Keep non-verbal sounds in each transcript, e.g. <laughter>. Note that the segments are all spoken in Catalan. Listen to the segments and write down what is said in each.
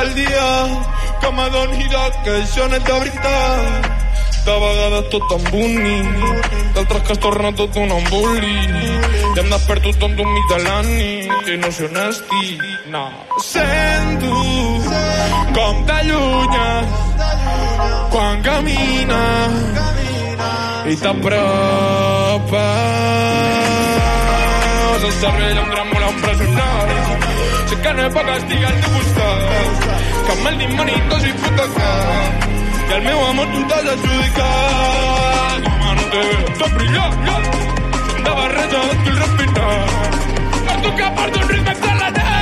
pel dia que m'adoni que això no és de veritat. De vegades tot embonic, d'altres que es torna tot un emboli. I em desperto tot un mig de la nit i no sé on estic. No. Sento com t'allunyes quan camines i t'apropes. El cervell em tremola empresonat. Sé que no és per castigar al teu costat, que amb el dimoni dos hipotecats i el meu amor tu t'has adjudicat. Home, no te veo tot brillant, de barreja d'estil refinat. Per tu que porto un ritme accelerat,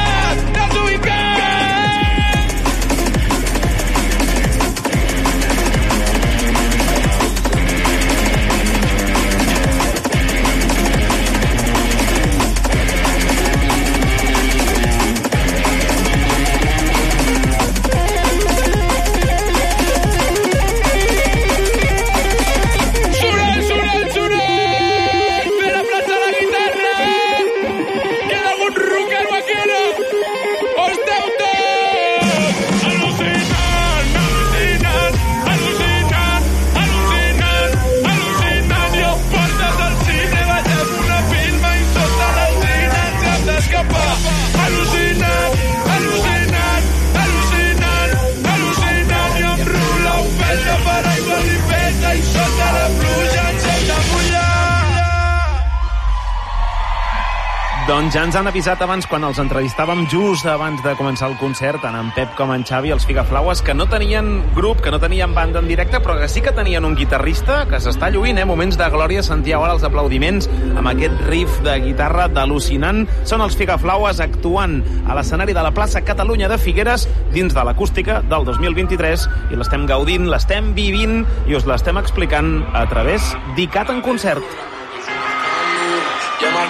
ja ens han avisat abans, quan els entrevistàvem just abans de començar el concert, tant en Pep com en Xavi, els Figaflaues, que no tenien grup, que no tenien banda en directe, però que sí que tenien un guitarrista que s'està lluint, eh? Moments de glòria, sentíeu ara els aplaudiments amb aquest riff de guitarra d'al·lucinant. Són els Figaflaues actuant a l'escenari de la plaça Catalunya de Figueres dins de l'acústica del 2023 i l'estem gaudint, l'estem vivint i us l'estem explicant a través d'ICAT en concert.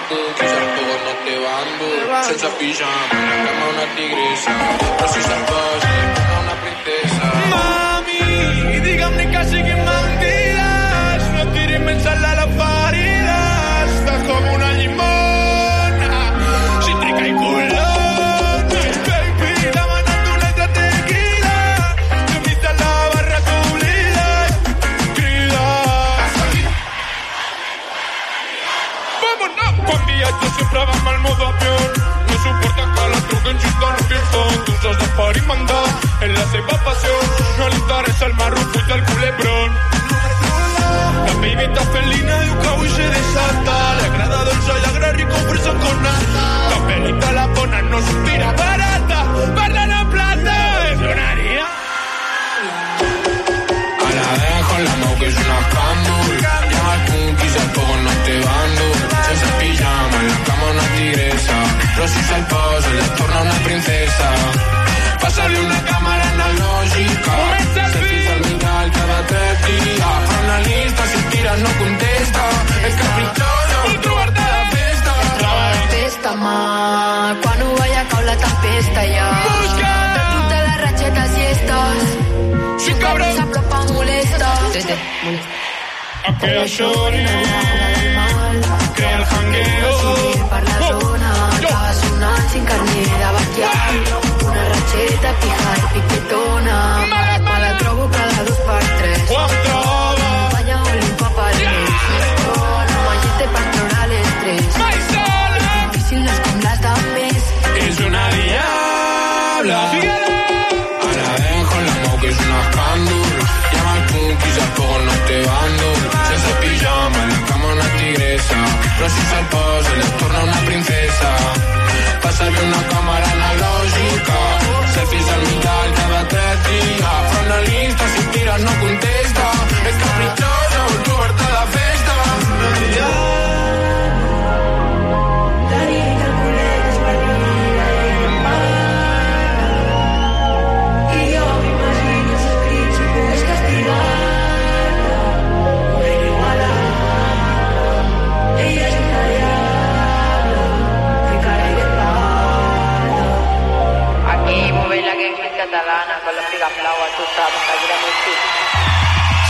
Llamarte, quizás todo no te bando. Senza pijama, en la cama una tigresa. Però si salvaje, como una princesa. Mami, digue'm ni que siguin mentides, no tirin més sal a la Quan viatjo sempre va amb modo avión, no suporta que la truquen just al pilfon, tu sos d'experimentar en la seva passió, no li interessa el marro, fuig del culebrón. La pibita felina diu que avui se desata, le agrada dolce y agra rico friso con nata. La pelita la bona no suspira barata, perden en plata, és donaria. A la vez con la mano que es una escándol. Llama al cookies, al fuego cama una tigresa. Però si se'l posa, li torna una princesa. Passa-li una càmera analògica. Selfies al mirall cada tres dies. Analista, si et tira no contesta. És caprichosa, vol trobar-te a la festa. Festa, mà, quan ho veia cau la tempesta ja. Busca! De les ratxetes i estes. Sí, cabrón. S'apropa, molesta. A que això crea el jangueo. Per la zona, estava sonant sin carnet de bestial. Una ratxeta, pija i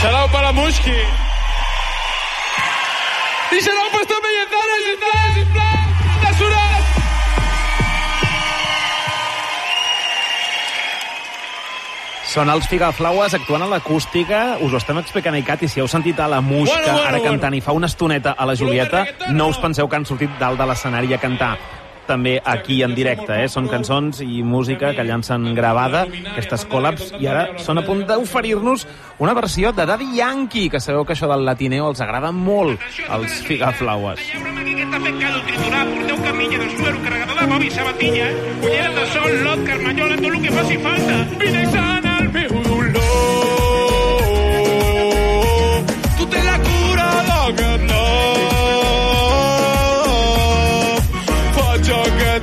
Salau para Mushki. Y se lo han puesto Mellezares, sisplau, sisplau. De Surat. Són els Figaflaues actuant a l'acústica. Us ho estem explicant a ICAT i si heu sentit a la Musca Bueno, bueno, ara cantant bueno. i fa una estoneta a la Julieta, no. us penseu que han sortit dalt de l'escenari a cantar també aquí en directe, eh? Són cançons i música que llancen gravada, aquestes col·labs, i ara són a punt d'oferir-nos una versió de Daddy Yankee, que sabeu que això del latineo els agrada molt, als Figaflaues. De que falta. Dolor. Tu tens la cura d'aquest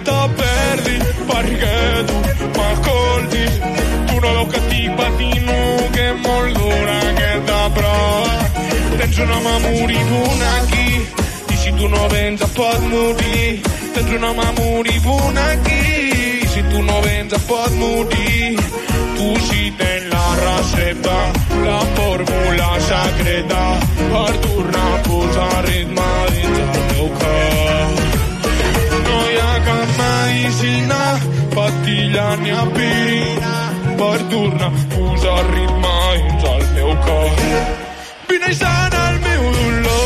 te perdi perquè tu m'escoltis. Tu no veus que estic patint, que és molt dura aquesta prova. Tens un home moribund aquí i si tu no vens et pot morir. Tens un home moribund aquí i si tu no vens et pot morir. Tu sí tens la recepta, la fórmula secreta per tornar a posar ritme dins el teu cor. Medicina, patilla ni aspirina per tornar a posar ritme dins el meu cor. Vine i sana el meu dolor.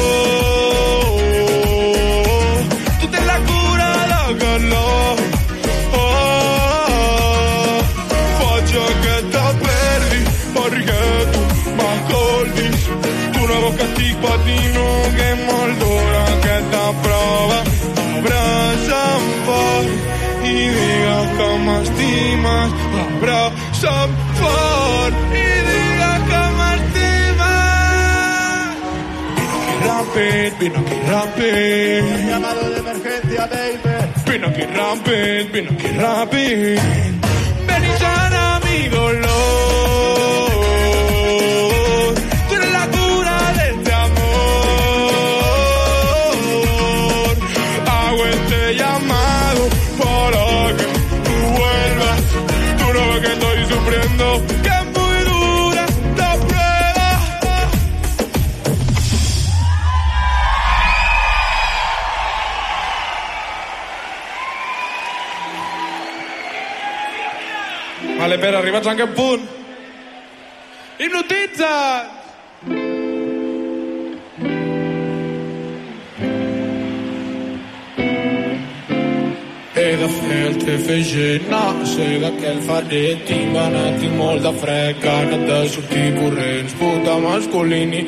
Rapid, vine aquí rapid. Llamado de emergencia, baby. Ven aquí rapid, ven aquí rapid. Ven y sana mi dolor. Pere, arribats a aquest punt. Hipnotitza't! He de fer el TFG, no sé de què el faré, tinc gana, tinc molt de fred, ganes de sortir corrents, puta masculini,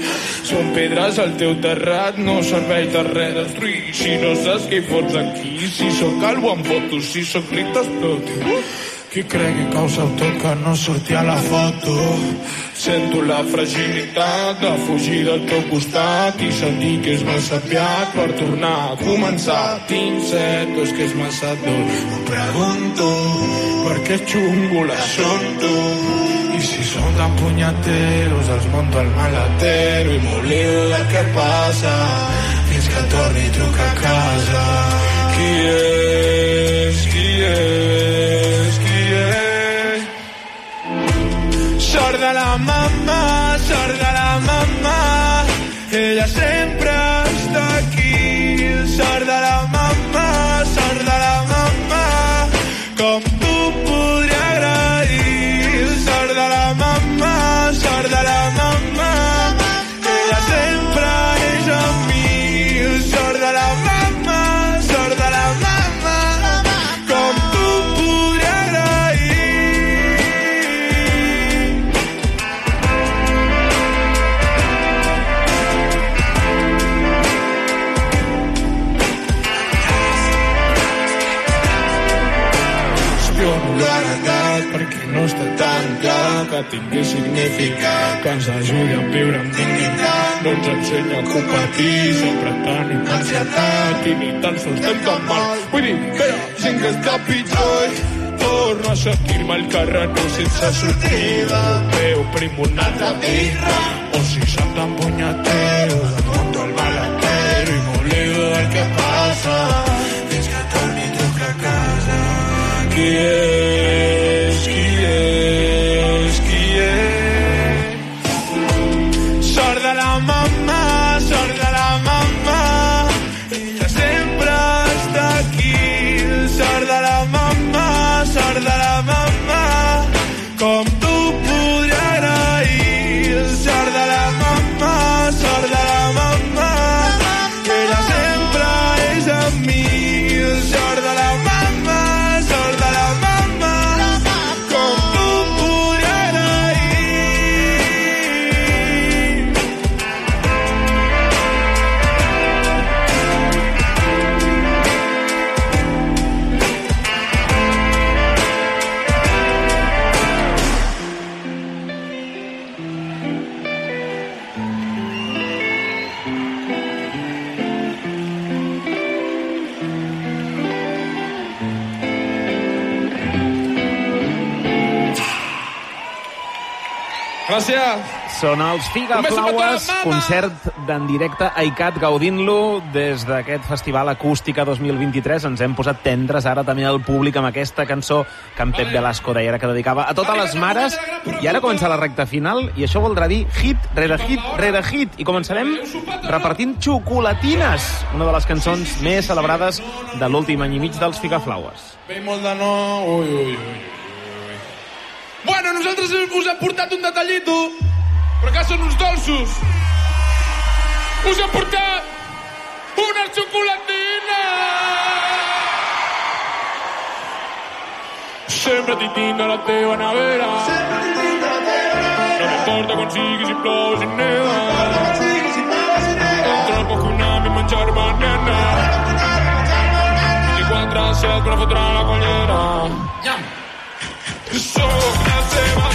són pedres al teu terrat, no serveix de res destruir, si no saps què hi fots aquí, si sóc calvo en fotos, si sóc ric t'exploti. Qui cregui que ho tot que no surti a la foto Sento la fragilitat de fugir del teu costat i sentir que és massa aviat per tornar a començar. Tinc set, és que és massa dur. Em pregunto per què xungo la son tu. I si són tan punyeteros, els monto al maletero i m'oblido del que passa fins que torni i truca a casa. Qui és? Qui és? Sort de la mamà, sort de la mamà, ella sempre tingui significat. Que ens ajudi a viure amb dignitat. No ens ensenya a competir sempre tenim ansietat i ni tan sols estem tan mal. Vull dir que hi ha gent que està pitjor. Torno a sentir-me al carrer no sense sortida. Veu prim una altra birra. O si som tan punyeteros em monto al maletero i m'oblido del que passa. Fins que torni truca a casa. Qui és, Són els Figa mama. concert d'en directe a ICAT, gaudint-lo des d'aquest Festival Acústica 2023. Ens hem posat tendres ara també al públic amb aquesta cançó que en Pep Velasco deia que dedicava a totes les mares. I ara comença la recta final i això voldrà dir hit rere hit rere hit. I començarem repartint xocolatines, una de les cançons més celebrades de l'últim any i mig dels Figa Flaues. Ve molt de. Ui, ui, ui, ui. Bueno, nosaltres us hem portat un detallito, però que són uns dolços. Us hem portat una xocolatina! Sempre t'hi tinc a la teva nevera. No m'importa quan siguis i plou si neva. Entra poc un ami a menjar-me, nena. 24 a 7 per fotre la collera. Sóc la seva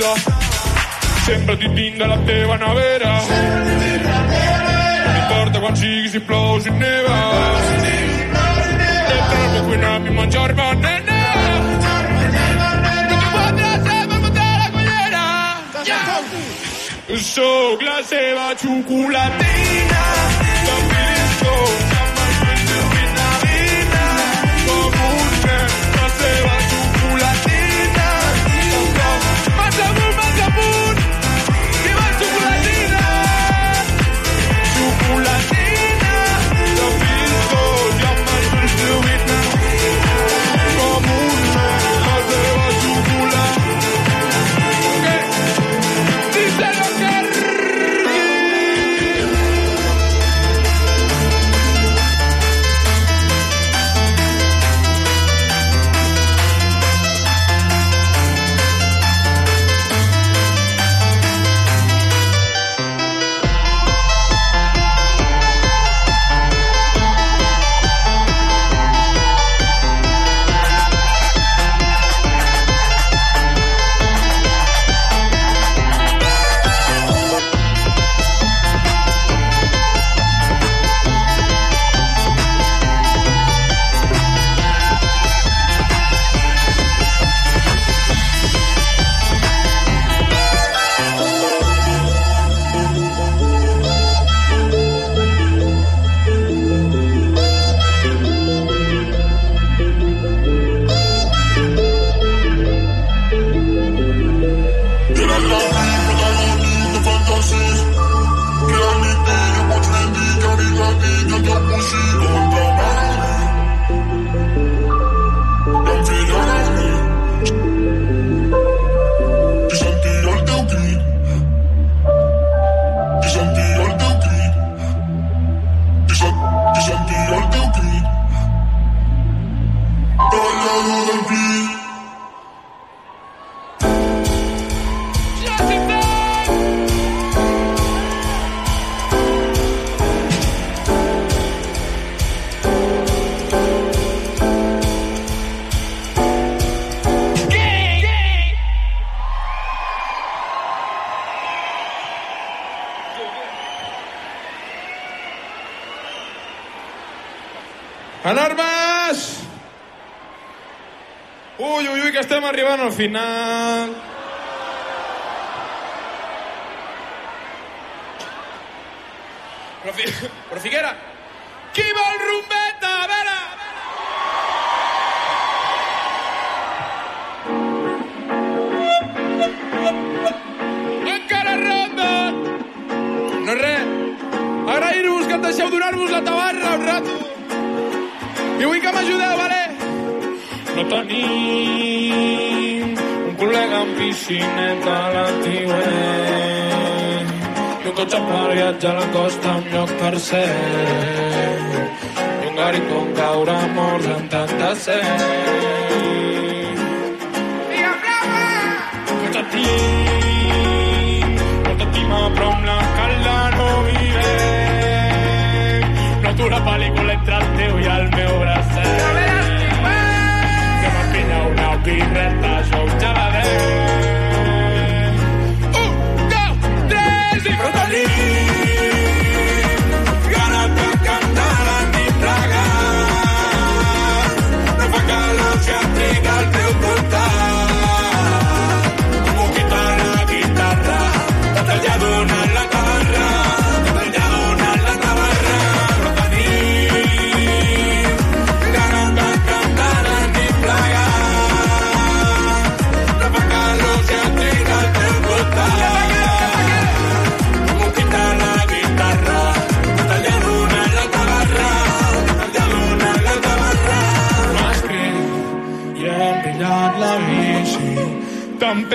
dia cosa. Sempre t'hi tinc a la teva nevera. No m'importa quan siguis, si plou, si neva. Entra al cuinar i menjar-me, nena. 24 a 7 per fotre la collera. Sóc la seva Alarmes! Ui, ui, ui, que estem arribant al final. Però, fi... Però Figuera, qui vol rombeta? A veure, a veure. No res, agrair-vos que deixeu donar-vos la tabarra un rato. I vull que m'ajudeu, vale? No tenim un col·lega amb piscineta a l'antiuet i un cotxe per viatjar a la costa amb lloc per ser. I un gari com caure morts en tant de ser Cotxe tinc, molta tima però amb la no atura pel·lícula entre el teu i el meu bracet que m'empina una birreta,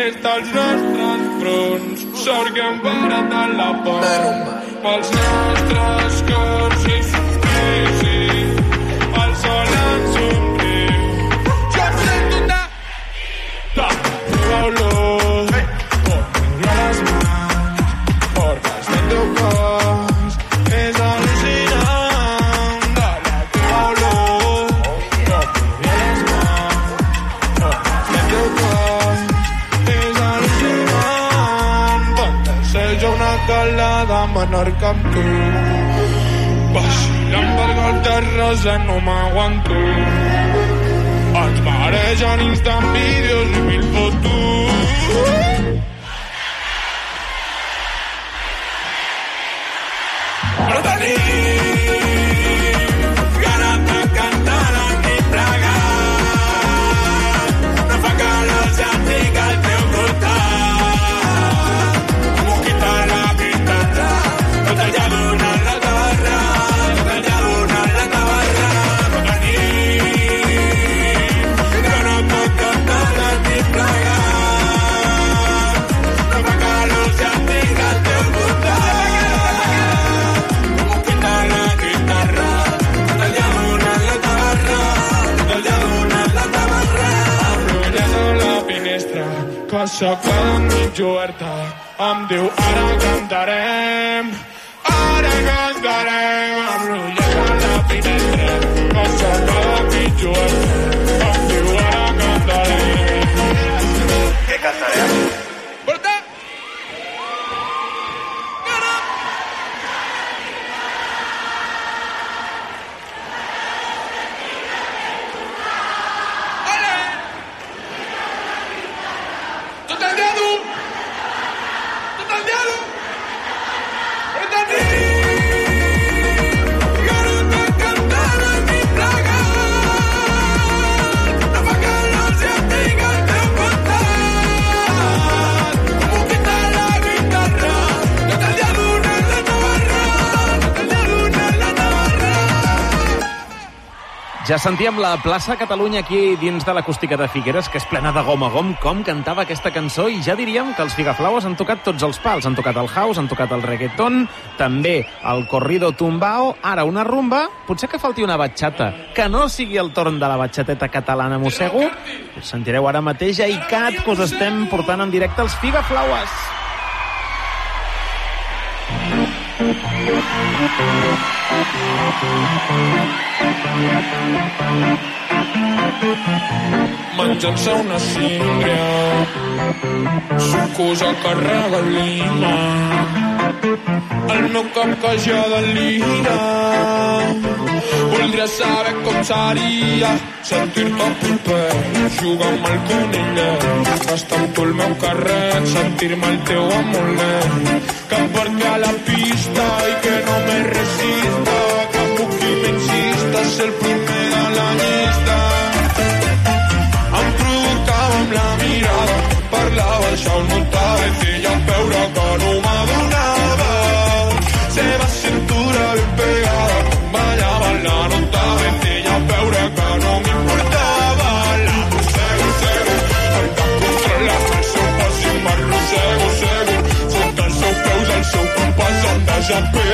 Tempesta als nostres fronts, sort que hem parat a la pont. Pels nostres cors i calada menor que amb tu, vacilant per goltes rosa no m'aguanto. Ens maregen instant vídeos i mil fotos. Que s'ha quedat mig oberta. Em diu, ara cantarem, ara cantarem. Enrotllat Ja sentíem la plaça Catalunya aquí dins de l'acústica de Figueres, que és plena de gom a gom, com cantava aquesta cançó, i ja diríem que els Figaflaues han tocat tots els pals. Han tocat el house, han tocat el reggaeton, també el corrido tumbao, ara una rumba, potser que falti una batxata, que no sigui el torn de la batxateta catalana mossego. Ho sentireu ara mateix a ICAT, que us estem portant en directe els Figaflaues. Menjant-se una síndria sucosa que regalina el meu cap que ja delira voldria saber com seria sentir-te proper jugar amb el conillet estar amb tu al meu carret sentir-me el teu amulet que em porti a la pista i que no me resista que puc i m'insista ser el primer de la llista. Em provocava amb la mirada parlava, això no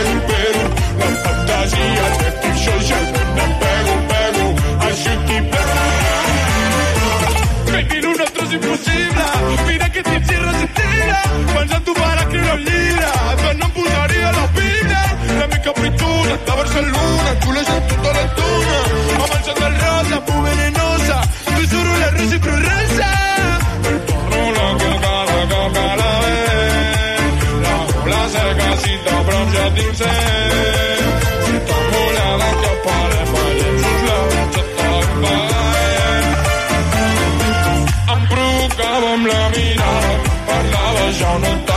Peru, Peru, un otro imposible, mira que en pensando para que no pero no pudaría la vida, la mi Barcelona, tú le pare, ballem sus la mirada parlava, ja no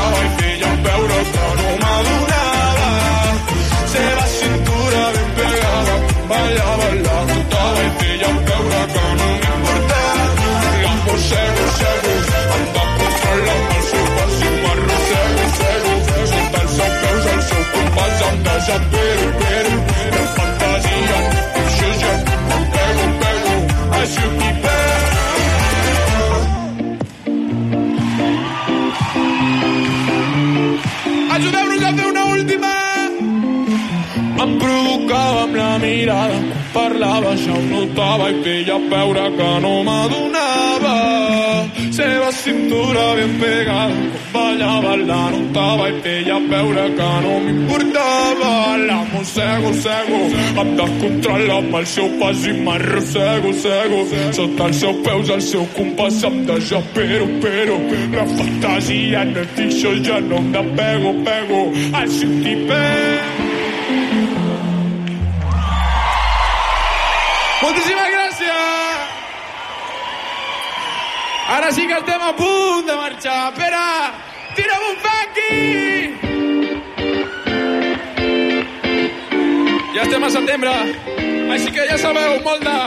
mirada, parlava, ja ho notava i feia veure que no m'adonava. Seva cintura ben pegada, ballava, la notava i feia veure que no m'importava. La mossego, cego, em descontrola amb el seu pas i m'arrossego, cego. Sota els seus peus, el seu compàs em desespero, però la fantasia no és això, ja no em despego, pego al sentiment. Moltíssimes gràcies! Ara sí que estem a punt de marxar. Espera, tira'm un funky! Ja estem a setembre, així que ja sabeu, molt de...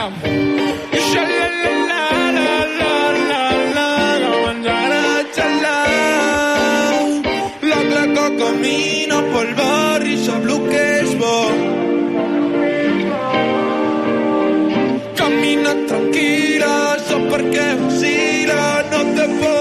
L'oncle que Camina tranquil·la, sap per què vacila, no té por.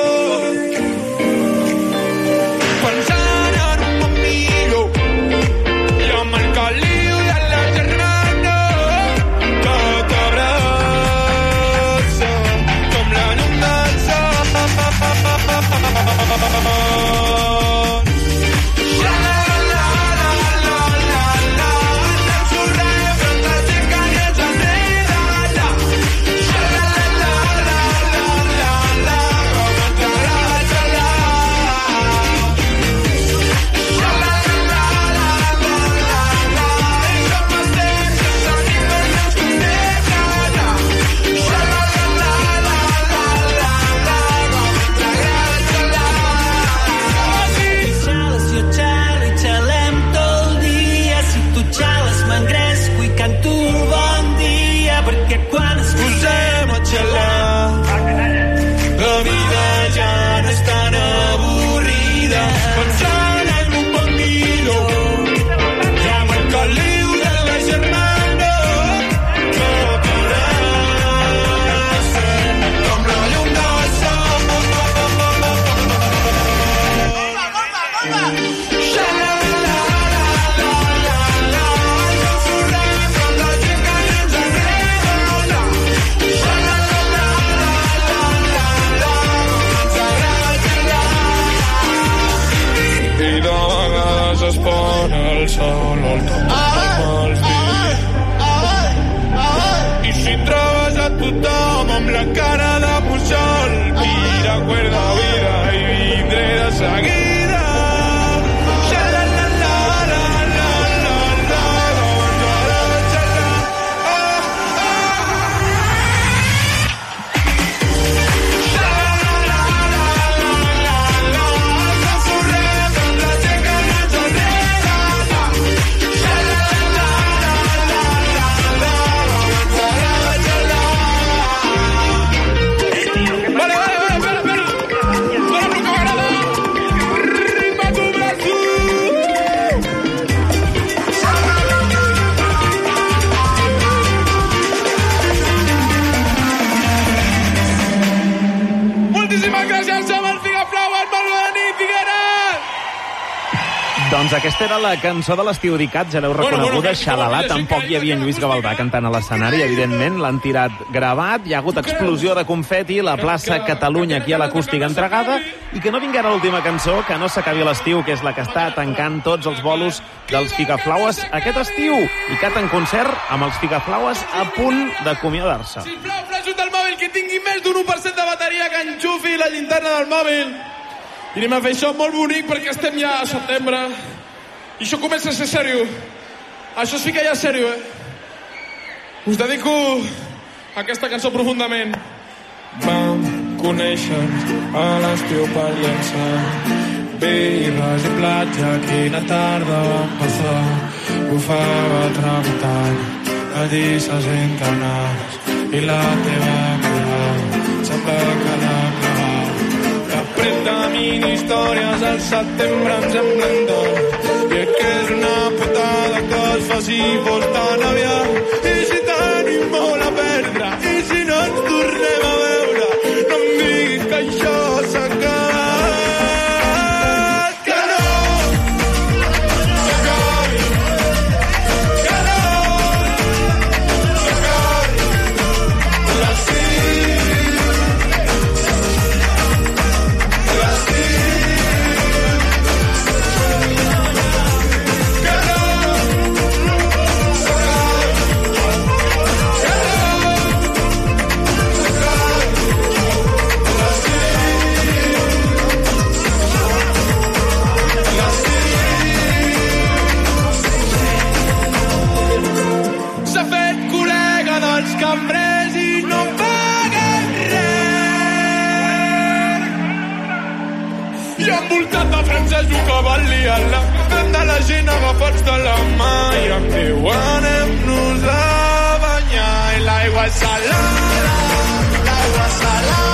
Cançó de l'estiu dicat, ja l'heu Bueno, bueno, que- Xalalà. Tampoc hi havia en Lluís Gavaldà cantant a l'escenari, evidentment. L'han tirat gravat, hi ha hagut explosió de confeti, la plaça Catalunya aquí a l'acústica entregada, i que no vingui ara l'última cançó, que no s'acabi l'estiu, que és la que està tancant tots els bolos dels Figaflaues aquest estiu. I cat en concert amb els Figaflaues a punt d'acomiadar-se. Sisplau, flaixos del mòbil que tingui més d'un 1% de bateria que enxufi la llinterna del mòbil. I anem a fer això molt bonic perquè estem ja a setembre. I això comença a ser sèrio. Això sí que ja és sèrio, eh? Us dedico aquesta cançó profundament. Vam conèixer a l'estiu per llençar birres i platja, quina tarda vam passar. Bufava tramutant, allí se senten nanes i la teva cara sembla que l'ha clavat. Després de mini històries al setembre ens semblen d'or i és que és una putada que es faci fos tan aviat i si tenim molt a liar-la, fent de la gent agafats de la mà i em diuen anem-nos a banyar i l'aigua és salada, l'aigua és salada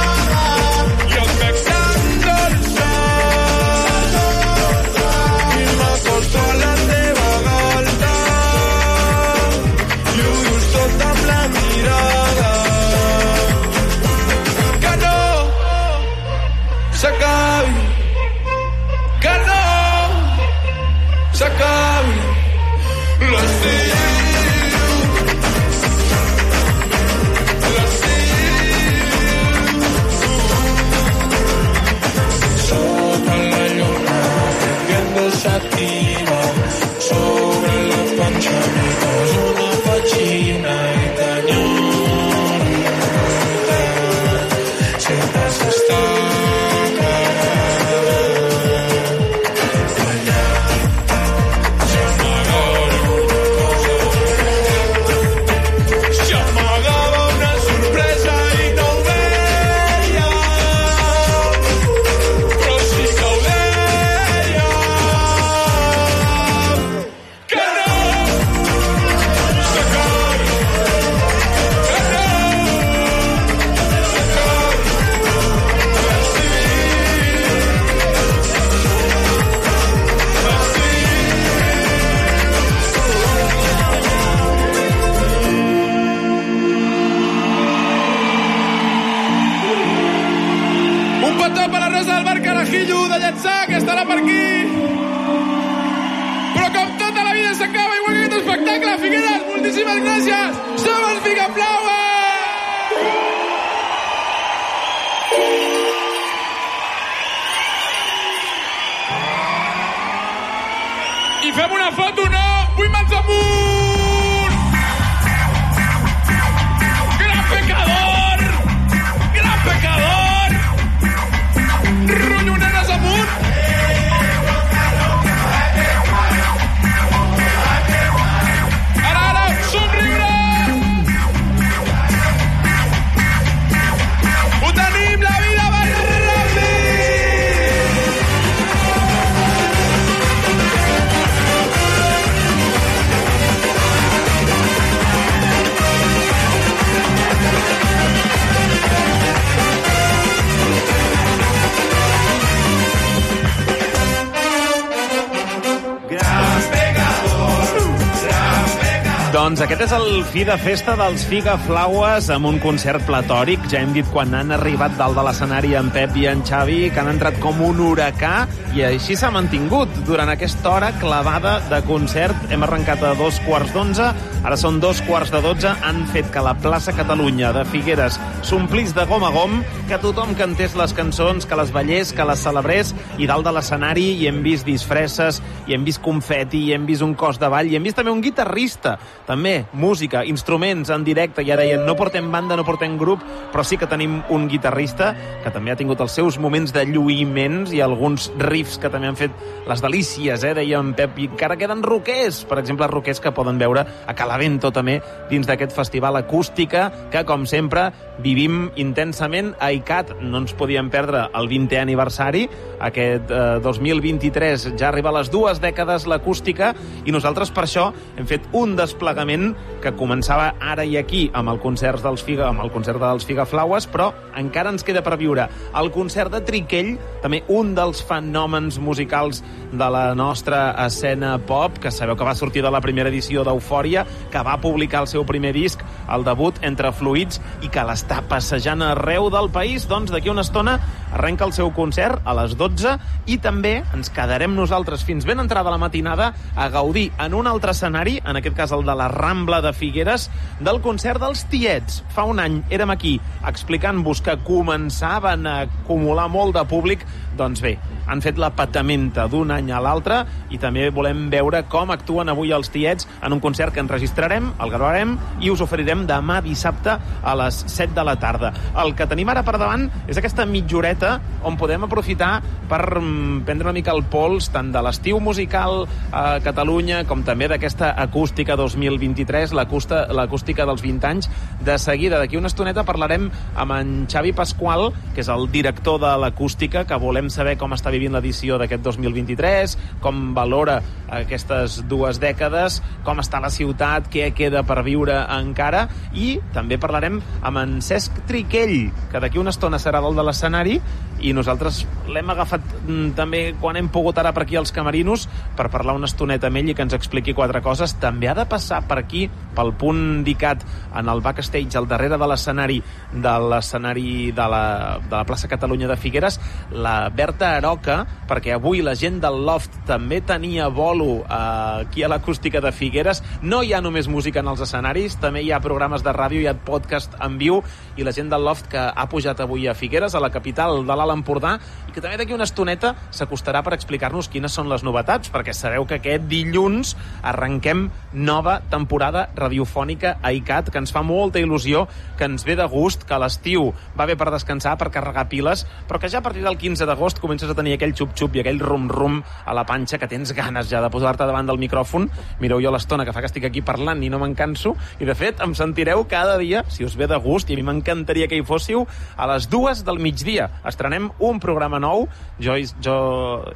aquest és el fi de festa dels Figa Flaues amb un concert platòric. Ja hem dit quan han arribat dalt de l'escenari en Pep i en Xavi que han entrat com un huracà i així s'ha mantingut durant aquesta hora clavada de concert. Hem arrencat a dos quarts d'onze, ara són dos quarts de dotze. Han fet que la plaça Catalunya de Figueres s'omplís de gom a gom, que tothom cantés les cançons, que les ballés, que les celebrés i dalt de l'escenari hi hem vist disfresses, hi hem vist confeti, hi hem vist un cos de ball, hi hem vist també un guitarrista també música, instruments en directe, i ara deien, no portem banda, no portem grup, però sí que tenim un guitarrista que també ha tingut els seus moments de lluïments i alguns riffs que també han fet les delícies, eh, deia en Pep, i encara queden roquers, per exemple, roquers que poden veure a Calavento també dins d'aquest festival acústica que, com sempre, vivim intensament a ICAT. No ens podíem perdre el 20è aniversari, aquest eh, 2023 ja arriba a les dues dècades l'acústica i nosaltres per això hem fet un desplegament que començava ara i aquí amb el concert dels Figa, amb el concert dels Figaflaues, però encara ens queda per viure. El concert de Triquell, també un dels fenòmens musicals de la nostra escena pop, que sabeu que va sortir de la primera edició d'Eufòria, que va publicar el seu primer disc, el debut Entre Fluids, i que l'està passejant arreu del país, doncs d'aquí una estona arrenca el seu concert a les 12 i també ens quedarem nosaltres fins ben entrada la matinada a gaudir en un altre escenari, en aquest cas el de la Rambla de Figueres, del concert dels Tiets. Fa un any érem aquí explicant-vos que començaven a acumular molt de públic, doncs bé, han fet la patamenta d'un any a l'altre i també volem veure com actuen avui els tiets en un concert que enregistrarem, el gravarem i us oferirem demà dissabte a les 7 de la tarda. El que tenim ara per davant és aquesta mitjoreta on podem aprofitar per mm, prendre una mica el pols tant de l'estiu musical a Catalunya com també d'aquesta acústica 2023, l'acústica l'acústica dels 20 anys. De seguida, d'aquí una estoneta, parlarem amb en Xavi Pasqual, que és el director de l'acústica, que volem saber com està vivint l'edició d'aquest 2023, com valora aquestes dues dècades, com està la ciutat, què queda per viure encara, i també parlarem amb en Cesc Triquell, que d'aquí una estona serà dalt de l'escenari, i nosaltres l'hem agafat mm, també quan hem pogut ara per aquí als camerinos per parlar una estoneta amb ell i que ens expliqui quatre coses. També ha de passar per aquí, pel punt indicat en el backstage, al darrere de l'escenari de l'escenari de, la, de la plaça Catalunya de Figueres, la Berta Aroca, perquè avui la gent del Loft també tenia bolo eh, aquí a l'acústica de Figueres. No hi ha només música en els escenaris, també hi ha programes de ràdio, hi ha podcast en viu, i la gent del Loft que ha pujat avui a Figueres, a la capital de l'Alt Empordà, que també d'aquí una estoneta s'acostarà per explicar-nos quines són les novetats, perquè sabeu que aquest dilluns arrenquem nova temporada radiofònica a ICAT, que ens fa molta il·lusió, que ens ve de gust, que l'estiu va bé per descansar, per carregar piles, però que ja a partir del 15 d'agost comences a tenir aquell xup-xup i aquell rum-rum a la panxa que tens ganes ja de posar-te davant del micròfon. Mireu jo l'estona que fa que estic aquí parlant i no me'n canso, i de fet em sentireu cada dia, si us ve de gust, i a mi m'encantaria que hi fóssiu, a les dues del migdia. Estrenem un programa nou, jo, jo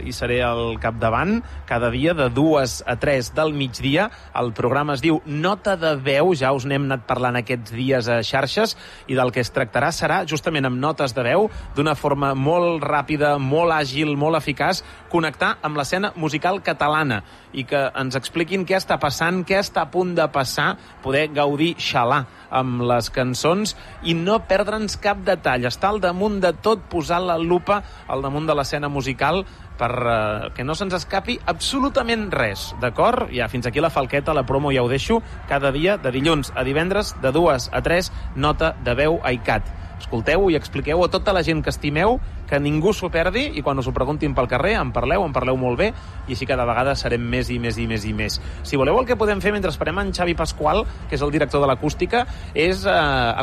hi seré al capdavant, cada dia de dues a tres del migdia. El programa es diu Nota de veu, ja us n'hem anat parlant aquests dies a xarxes, i del que es tractarà serà justament amb notes de veu, d'una forma molt ràpida, molt àgil, molt eficaç, connectar amb l'escena musical catalana i que ens expliquin què està passant, què està a punt de passar, poder gaudir xalar amb les cançons i no perdre'ns cap detall. Està al damunt de tot posar la lupa al damunt de l'escena musical per eh, que no se'ns escapi absolutament res, d'acord? Ja, fins aquí la falqueta, la promo ja ho deixo. Cada dia, de dilluns a divendres, de dues a tres, nota de veu a ICAT. Escolteu i expliqueu a tota la gent que estimeu que ningú s'ho perdi i quan us ho preguntin pel carrer en parleu, en parleu molt bé i així cada vegada serem més i més i més i més. Si voleu el que podem fer mentre esperem en Xavi Pasqual, que és el director de l'acústica, és eh,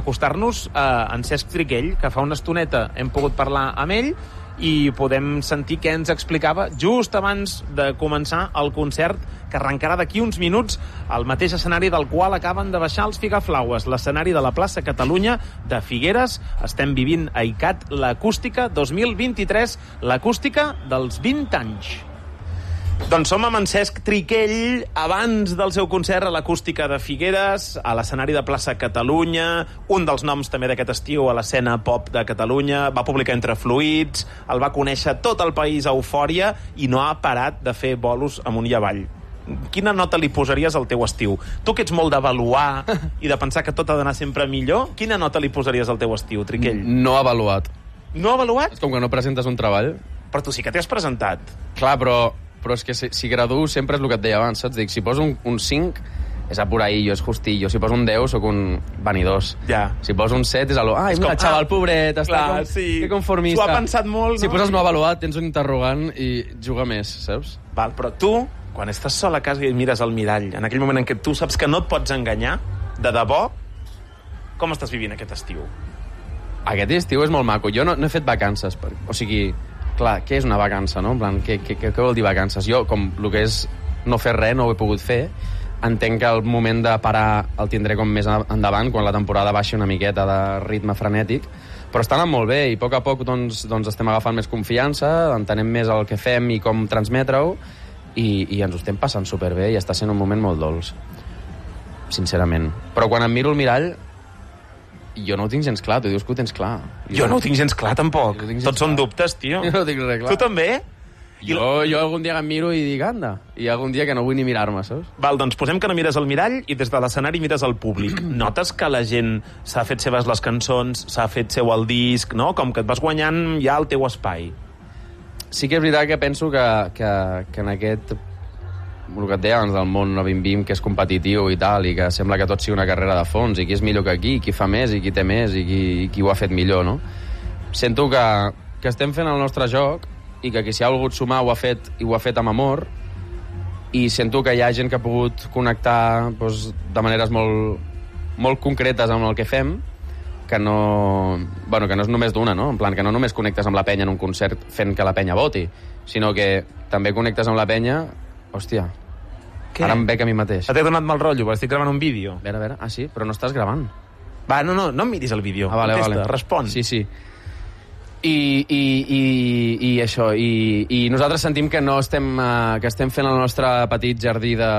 acostar-nos a en Cesc Triquell, que fa una estoneta hem pogut parlar amb ell i podem sentir què ens explicava just abans de començar el concert que arrencarà d'aquí uns minuts al mateix escenari del qual acaben de baixar els Figaflaues, l'escenari de la plaça Catalunya de Figueres. Estem vivint a ICAT l'acústica 2023, l'acústica dels 20 anys. Doncs som amb en Cesc Triquell abans del seu concert a l'acústica de Figueres, a l'escenari de plaça Catalunya, un dels noms també d'aquest estiu a l'escena pop de Catalunya, va publicar Entre Fluids, el va conèixer tot el país a Eufòria i no ha parat de fer bolos amunt i avall. Quina nota li posaries al teu estiu? Tu que ets molt d'avaluar <laughs> i de pensar que tot ha d'anar sempre millor, quina nota li posaries al teu estiu, Triquell? No avaluat. No avaluat? És com que no presentes un treball. Però tu sí que t'has presentat. Clar, però, però és que si, si graduo sempre és el que et deia abans, saps? Dic, si poso un, un 5, és apuraillo, és justillo. Si poso un 10, sóc un vanidós. Ja. Si poso un 7, és algo... Ai, És mira, com, xaval, ah, pobret, està clar, com, sí. que conformista. S'ho ha pensat molt, Si no? poses no avaluat, tens un interrogant i juga més, saps? Val, però tu, quan estàs sol a casa i et mires al mirall, en aquell moment en què tu saps que no et pots enganyar, de debò, com estàs vivint aquest estiu? Aquest estiu és molt maco. Jo no, no he fet vacances. Per... O sigui, clar, què és una vacança, no? En plan, què, què, què, vol dir vacances? Jo, com el que és no fer res, no ho he pogut fer, entenc que el moment de parar el tindré com més endavant, quan la temporada baixi una miqueta de ritme frenètic, però està anant molt bé i a poc a poc doncs, doncs estem agafant més confiança, entenem més el que fem i com transmetre-ho i, i ens ho estem passant superbé i està sent un moment molt dolç sincerament. Però quan em miro al mirall jo no ho tinc gens clar, tu dius que ho tens clar. Jo no ho tinc gens clar, tampoc. Jo gens Tots són clar. dubtes, tio. <laughs> Jo no tinc res clar. Tu també? Jo, jo algun dia que em miro i dic, anda, i algun dia que no vull ni mirar-me, saps? Val, doncs posem que no mires al mirall i des de l'escenari mires al públic. <clears throat> Notes que la gent s'ha fet seves les cançons, s'ha fet seu el disc, no? Com que et vas guanyant ja el teu espai. Sí que és veritat que penso que, que, que en aquest el que et deia abans del món 2020, que és competitiu i tal, i que sembla que tot sigui una carrera de fons, i qui és millor que qui, qui fa més i qui té més i qui, i qui ho ha fet millor, no? Sento que, que estem fent el nostre joc i que qui s'hi ha volgut sumar ho ha fet i ho ha fet amb amor i sento que hi ha gent que ha pogut connectar doncs, de maneres molt, molt concretes amb el que fem que no, bueno, que no és només d'una, no? En plan, que no només connectes amb la penya en un concert fent que la penya voti, sinó que també connectes amb la penya... Hòstia, Què? ara em bec a mi mateix. T'he donat mal rotllo, perquè estic gravant un vídeo. A veure, a veure, ah sí? Però no estàs gravant. Va, no, no, no em miris el vídeo. Ah, vale, Contesta, vale. respon. Sí, sí. I, i, i, i això, i, i nosaltres sentim que no estem, uh, que estem fent el nostre petit jardí de,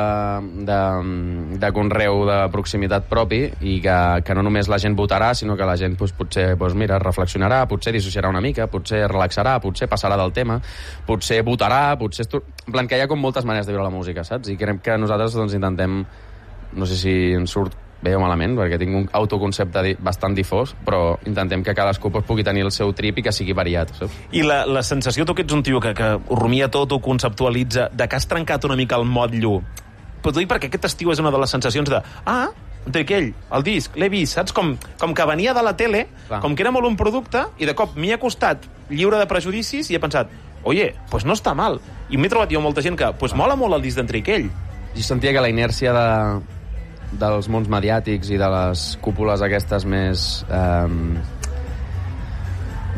de, de conreu de proximitat propi i que, que no només la gent votarà, sinó que la gent pues, potser pues, mira, reflexionarà, potser dissociarà una mica, potser relaxarà, potser passarà del tema, potser votarà, potser... Estu... En plan, que hi ha com moltes maneres de viure la música, saps? I crec que nosaltres doncs, intentem no sé si ens surt bé o malament, perquè tinc un autoconcepte bastant difós, però intentem que cadascú pues, pugui tenir el seu trip i que sigui variat, saps? I la, la sensació, tu que ets un tio que, que ho rumia tot, ho conceptualitza, de que has trencat una mica el motllo, però t'ho dic perquè aquest estiu és una de les sensacions de ah, aquell, el disc, l'he vist, saps? Com, com que venia de la tele, Clar. com que era molt un producte, i de cop m'hi ha costat lliure de prejudicis i he pensat, oye, pues no està mal. I m'he trobat jo molta gent que, pues mola molt el disc d'Entriquell. Jo sentia que la inèrcia de, dels mons mediàtics i de les cúpules aquestes més... Eh,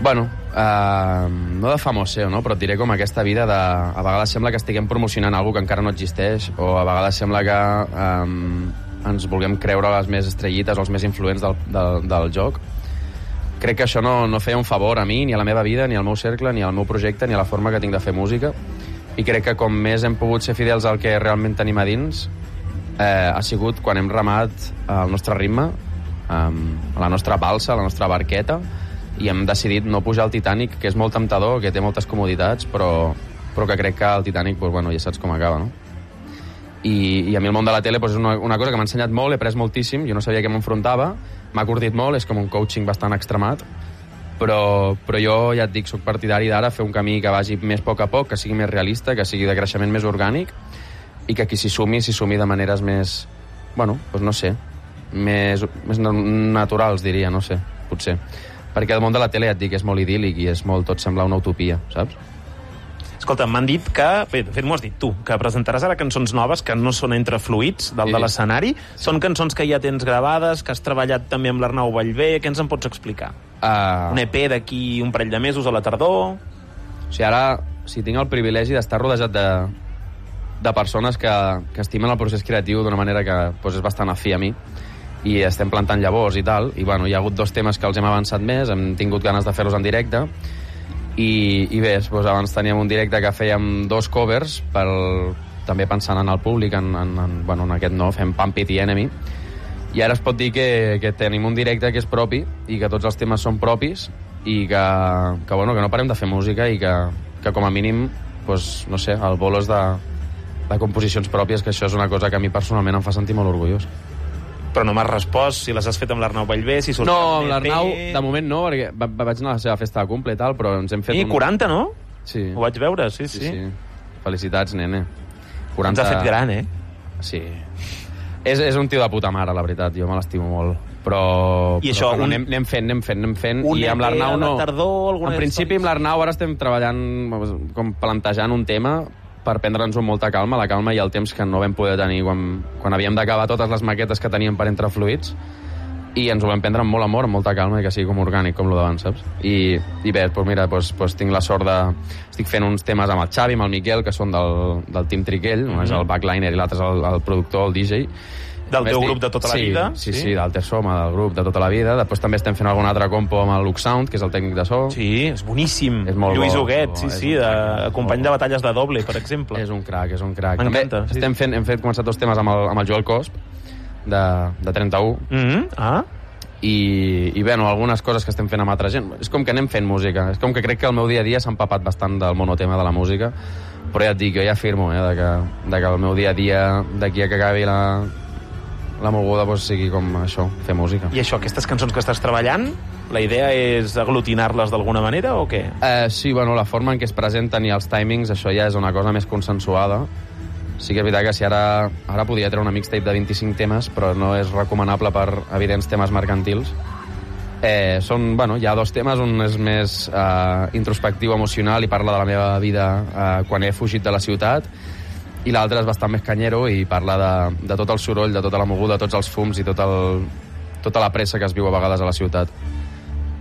bueno, eh, no de famoseo, no? però et diré com aquesta vida de... A vegades sembla que estiguem promocionant alguna que encara no existeix, o a vegades sembla que eh, ens vulguem creure les més estrellites o els més influents del, del, del joc. Crec que això no, no feia un favor a mi, ni a la meva vida, ni al meu cercle, ni al meu projecte, ni a la forma que tinc de fer música. I crec que com més hem pogut ser fidels al que realment tenim a dins, eh, ha sigut quan hem remat al nostre ritme, um, a la nostra balsa, a la nostra barqueta, i hem decidit no pujar al Titanic, que és molt temptador, que té moltes comoditats, però, però que crec que el Titanic, pues, bueno, ja saps com acaba, no? I, i a mi el món de la tele pues, és una, una cosa que m'ha ensenyat molt, he après moltíssim, jo no sabia què m'enfrontava, m'ha curtit molt, és com un coaching bastant extremat, però, però jo ja et dic, sóc partidari d'ara fer un camí que vagi més a poc a poc, que sigui més realista, que sigui de creixement més orgànic, i que qui s'hi sumi, s'hi sumi de maneres més, bueno, doncs no sé, més, més na- naturals, diria, no sé, potser. Perquè el món de la tele, ja et dic, és molt idíl·lic i és molt, tot sembla una utopia, saps? Escolta, m'han dit que, bé, de fet m'ho has dit tu, que presentaràs ara cançons noves que no són entre fluids del Sí. de l'escenari. Són cançons que ja tens gravades, que has treballat també amb l'Arnau Vallvé. Què ens en pots explicar? Uh, Un EP d'aquí un parell de mesos a la tardor? O sigui, ara, si tinc el privilegi d'estar rodejat de, de persones que, que estimen el procés creatiu d'una manera que doncs, és bastant afí a mi, i estem plantant llavors i tal, i bueno, hi ha hagut dos temes que els hem avançat més, hem tingut ganes de fer-los en directe, i, i bé, doncs, abans teníem un directe que fèiem dos covers, per, també pensant en el públic, en, en, en, bueno, en aquest no, fem Pump It the Enemy, i ara es pot dir que, que tenim un directe que és propi i que tots els temes són propis i que, que, bueno, que no parem de fer música i que, que com a mínim pues, no sé, el bolo és de, de composicions pròpies, que això és una cosa que a mi personalment em fa sentir molt orgullós. Però no m'has respost si les has fet amb l'Arnau Vallvé, si surts No, amb l'Arnau, de moment no, perquè va, va- vaig anar a la seva festa de cumple i tal, però ens hem fet... I un... 40, no? Sí. Ho vaig veure, sí, sí. sí, sí. Felicitats, nene. Ens ha fet gran, eh? Sí. És, és un tio de puta mare, la veritat, jo me l'estimo molt. Però, I però, això, però un- anem, anem fent, anem fent, anem fent. Un I amb EP l'Arnau no. tardor, en principi, amb l'Arnau ara estem treballant, com plantejant un tema per prendre'ns-ho amb molta calma, la calma i el temps que no vam poder tenir quan, quan havíem d'acabar totes les maquetes que teníem per entre fluids i ens ho vam prendre amb molt amor, amb molta calma i que sigui com orgànic, com lo d'abans, saps? I, i bé, doncs mira, doncs, doncs tinc la sort de... Estic fent uns temes amb el Xavi, amb el Miquel, que són del, del Team Triquell, un és el backliner i l'altre és el, el productor, el DJ. Del teu grup de tota la sí, vida? Sí, Sí? sí, d'Alter Soma, del grup de tota la vida. Després també estem fent algun altre compo amb el Lux Sound, que és el tècnic de so. Sí, és boníssim. És molt Lluís bo, Huguet, bo, sí, sí, de, crac, company de batalles de doble, per exemple. És un crac, és un crac. També M'encanta, sí. estem fent, hem fet començat dos temes amb el, amb el Joel Cosp, de, de 31, Mm -hmm. Ah, i, i bueno, algunes coses que estem fent amb altra gent. És com que anem fent música. És com que crec que el meu dia a dia s'ha empapat bastant del monotema de la música, però ja et dic, jo ja afirmo eh, de, que, de que el meu dia a dia, d'aquí a que acabi la, la moguda, doncs, sigui com això, fer música. i això, aquestes cançons que estàs treballant, la idea és aglutinar-les d'alguna manera o què? Eh, sí, bueno, la forma en què es presenten i els timings, això ja és una cosa més consensuada. Sí que és veritat que si ara, ara podria treure una mixtape de 25 temes, però no és recomanable per evidents temes mercantils. Eh, són, bueno, hi ha dos temes, un és més eh, introspectiu, emocional, i parla de la meva vida eh, quan he fugit de la ciutat, i l'altre és bastant més canyero i parla de, de tot el soroll, de tota la moguda, tots els fums i tot el, tota la pressa que es viu a vegades a la ciutat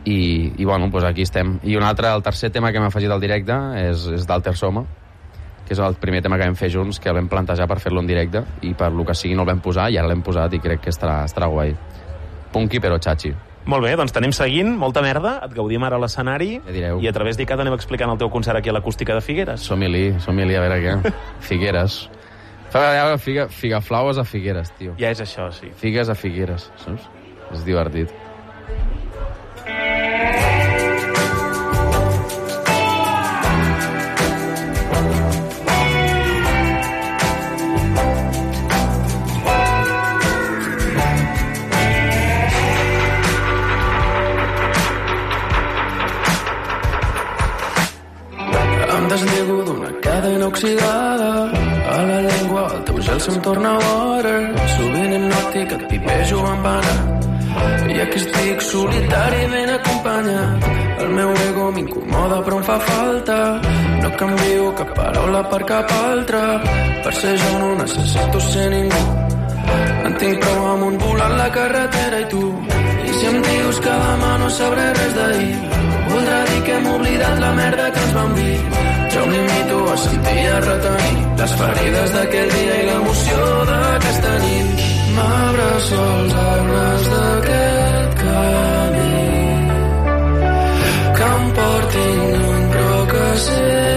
i, i bueno, doncs aquí estem. I un altre, el tercer tema que hem afegit al directe és, és d'Alter Soma, que és el primer tema que vam fer junts, que vam plantejar per fer-lo en directe, i per lo que sigui no el vam posar, i ara l'hem posat i crec que estarà, estarà guai. Punky però xachi. Molt bé, doncs t'anem seguint, molta merda, et gaudim ara a l'escenari Ja direu. i a través d'ICAT anem explicant el teu concert aquí a l'acústica de Figueres. Som-hi-li, som-hi-li, a veure què. <laughs> Figueres. Fa veure figa, figaflaues a Figueres, tio. Ja és això, sí. Figues a Figueres, saps? És divertit. Oxidada a la llengua, el teu gel se'm torna water sovint hipnòtic et pipejo en vana i aquí estic solitari ben acompanyat. El meu ego m'incomoda però em fa falta. No canvio cap paraula per cap altra. Per ser jo no necessito ser ningú. En tinc prou amb un volant la carretera i tu. I si em dius que demà no sabré res d'ahir voldrà dir que hem oblidat la merda que ens vam dir jo em limito a sentir i a retenir les ferides d'aquell dia i l'emoció d'aquesta nit m'abraço als arbres d'aquest camí que em portin lluny però que sempre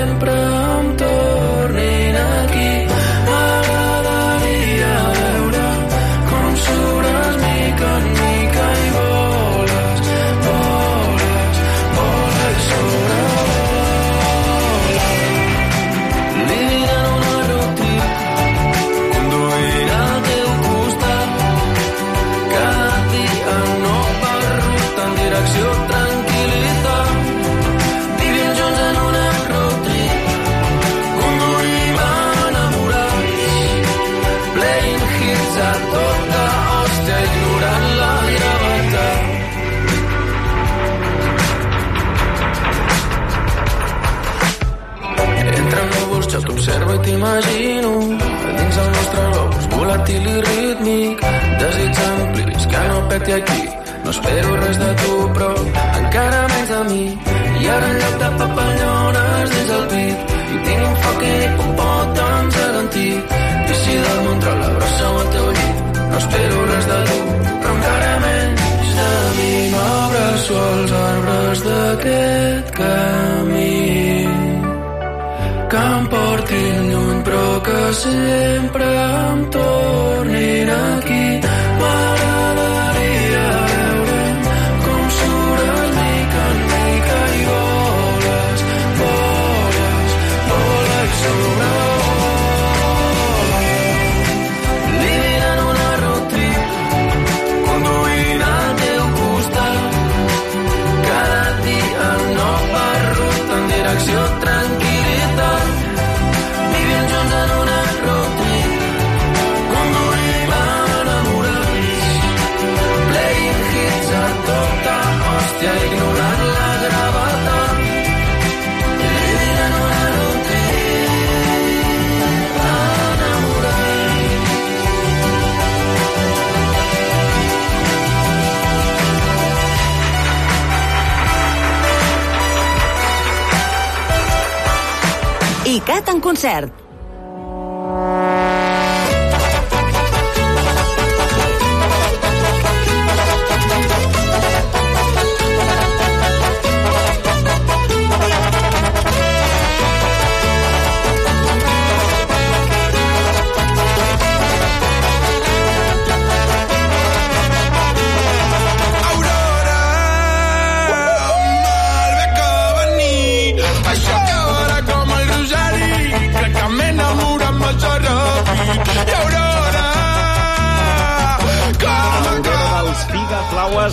volàtil i rítmic. Desig amplis que no peti aquí. No espero res de tu però encara menys de mi. I ara en lloc de papallones dins el pit i tinc un foc i un pot gel antic i si dormo entre la brossa o el teu llit no espero res de tu però encara menys de mi. M'abraço als arbres d'aquest camí. Que em portin que sempre em tornin aquí Concert.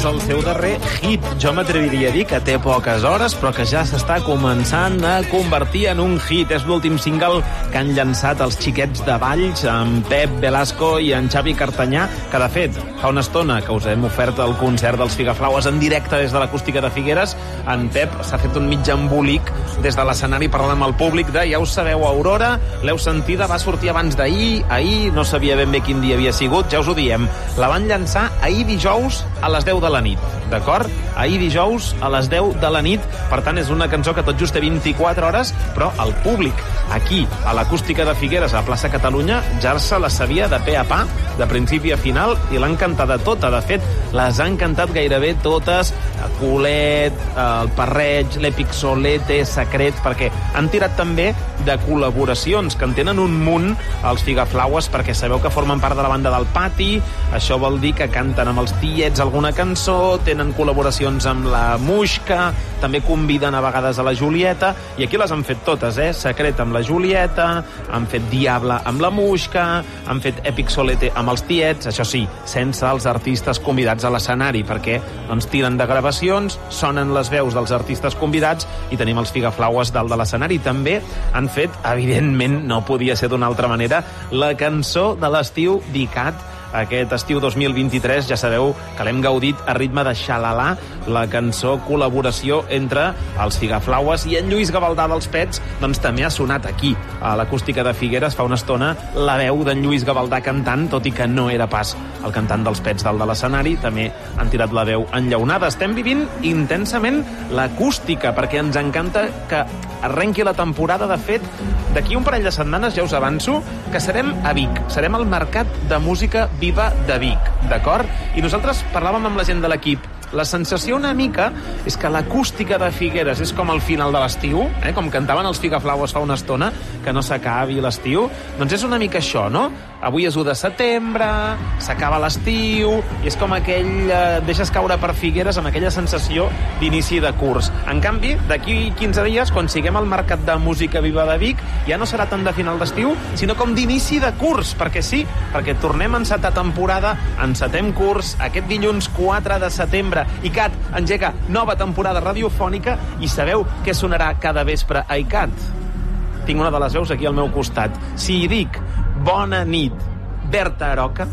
El seu darrer hit. Jo m'atreviria a dir que té poques hores, però que ja s'està començant a convertir en un hit. És l'últim single que han llançat els xiquets de Valls, en Pep Velasco i en Xavi Cartanyà, que de fet, fa una estona que us hem ofert el concert dels Figaflaues en directe des de l'acústica de Figueres. En Pep s'ha fet un mig embolic des de l'escenari parlant amb el públic de, ja ho sabeu, Aurora, l'heu sentida, va sortir abans d'ahir, ahir no sabia ben bé quin dia havia sigut, ja us ho diem. La van llançar ahir dijous a les 10 de la nit, d'acord? Ahir dijous a les 10 de la nit, per tant és una cançó que tot just té 24 hores, però el públic aquí, a l'acústica de Figueres, a plaça Catalunya, ja se la sabia de pe a pa, de principi a final, i l'han cantada tota. De fet, les han cantat gairebé totes, Colet, el Parreig, l'Èpic Solete, Secret, perquè han tirat també de col·laboracions, que en tenen un munt els Figaflaues, perquè sabeu que formen part de la banda del Pati, això vol dir que canten amb els tiets alguna cançó, tenen col·laboracions amb la Muixca, també conviden a vegades a la Julieta, i aquí les han fet totes, eh? Secret amb la Julieta, han fet Diable amb la Muixca, han fet Epic Solete amb els tiets, això sí, sense els artistes convidats a l'escenari, perquè doncs, tiren de gravacions, sonen les veus dels artistes convidats i tenim els Figaflaues dalt de l'escenari. També han fet, evidentment, no podia ser d'una altra manera, la cançó de l'estiu d'ICAT, aquest estiu 2023, ja sabeu que l'hem gaudit a ritme de Xalalà, la cançó col·laboració entre els Figaflaues i en Lluís Gavaldà dels Pets, doncs també ha sonat aquí, a l'acústica de Figueres, fa una estona, la veu d'en Lluís Gavaldà cantant, tot i que no era pas el cantant dels Pets dalt de l'escenari, també han tirat la veu enllaunada. Estem vivint intensament l'acústica, perquè ens encanta que arrenqui la temporada. De fet, d'aquí un parell de setmanes, ja us avanço, que serem a Vic. Serem al Mercat de Música Viva de Vic, d'acord? I nosaltres parlàvem amb la gent de l'equip la sensació una mica és que l'acústica de Figueres és com el final de l'estiu, eh? com cantaven els Figaflaues fa una estona, que no s'acabi l'estiu. Doncs és una mica això, no? Avui és 1 de setembre, s'acaba l'estiu, i és com aquell... Eh, deixes caure per Figueres amb aquella sensació d'inici de curs. En canvi, d'aquí 15 dies, quan siguem al Mercat de Música Viva de Vic, ja no serà tant de final d'estiu, sinó com d'inici de curs, perquè sí, perquè tornem a encetar temporada, encetem curs aquest dilluns 4 de setembre, ICAT engega nova temporada radiofònica i sabeu què sonarà cada vespre a ICAT? Tinc una de les veus aquí al meu costat. Si hi dic bona nit, Berta Aroca...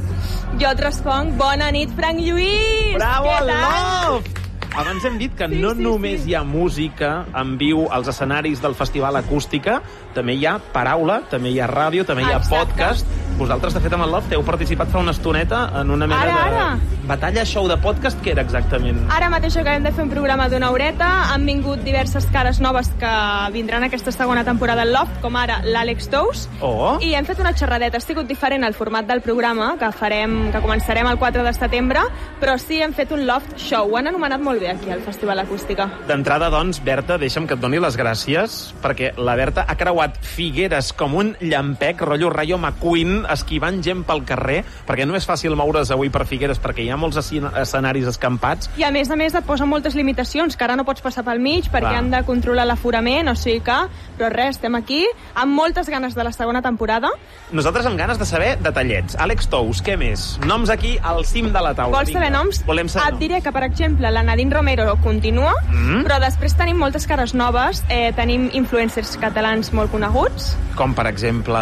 Jo et responc, bona nit, Frank Lluís! Bravo, love! Abans hem dit que Sí, no sí, només sí. hi ha música en viu als escenaris del Festival Acústica, també hi ha paraula, també hi ha ràdio, també hi ha Exacte. podcast. Vosaltres, de fet, amb el Loft heu participat fa una estoneta en una mena Ara, de ara. batalla show de podcast. Què era exactament? Ara mateix acabem de fer un programa d'una horeta, han vingut diverses cares noves que vindran aquesta segona temporada al Loft, com ara l'Àlex Tous, Oh! i hem fet una xerradeta. Ha sigut diferent el format del programa, que farem, que començarem el 4 de setembre, però sí hem fet un Loft Show. Ho han anomenat molt bé aquí al Festival Acústica. D'entrada, doncs, Berta, deixa'm que et doni les gràcies, perquè la Berta ha creuat Figueres com un llampec, rotllo Rayo McQueen, esquivant gent pel carrer, perquè no és fàcil moure's avui per Figueres, perquè hi ha molts escena- escenaris escampats. I a més a més et posen moltes limitacions, que ara no pots passar pel mig perquè Clar. han de controlar l'aforament, o sigui que... Però res, estem aquí amb moltes ganes de la segona temporada. Nosaltres amb ganes de saber detallets. Àlex Tous, què més? Noms aquí al cim de la taula. Vols saber Vinga. noms? Volem saber Et diré que, per exemple, la Nadine Romero continua, Mm. però després tenim moltes cares noves. Eh, tenim influencers catalans molt coneguts. Com, per exemple...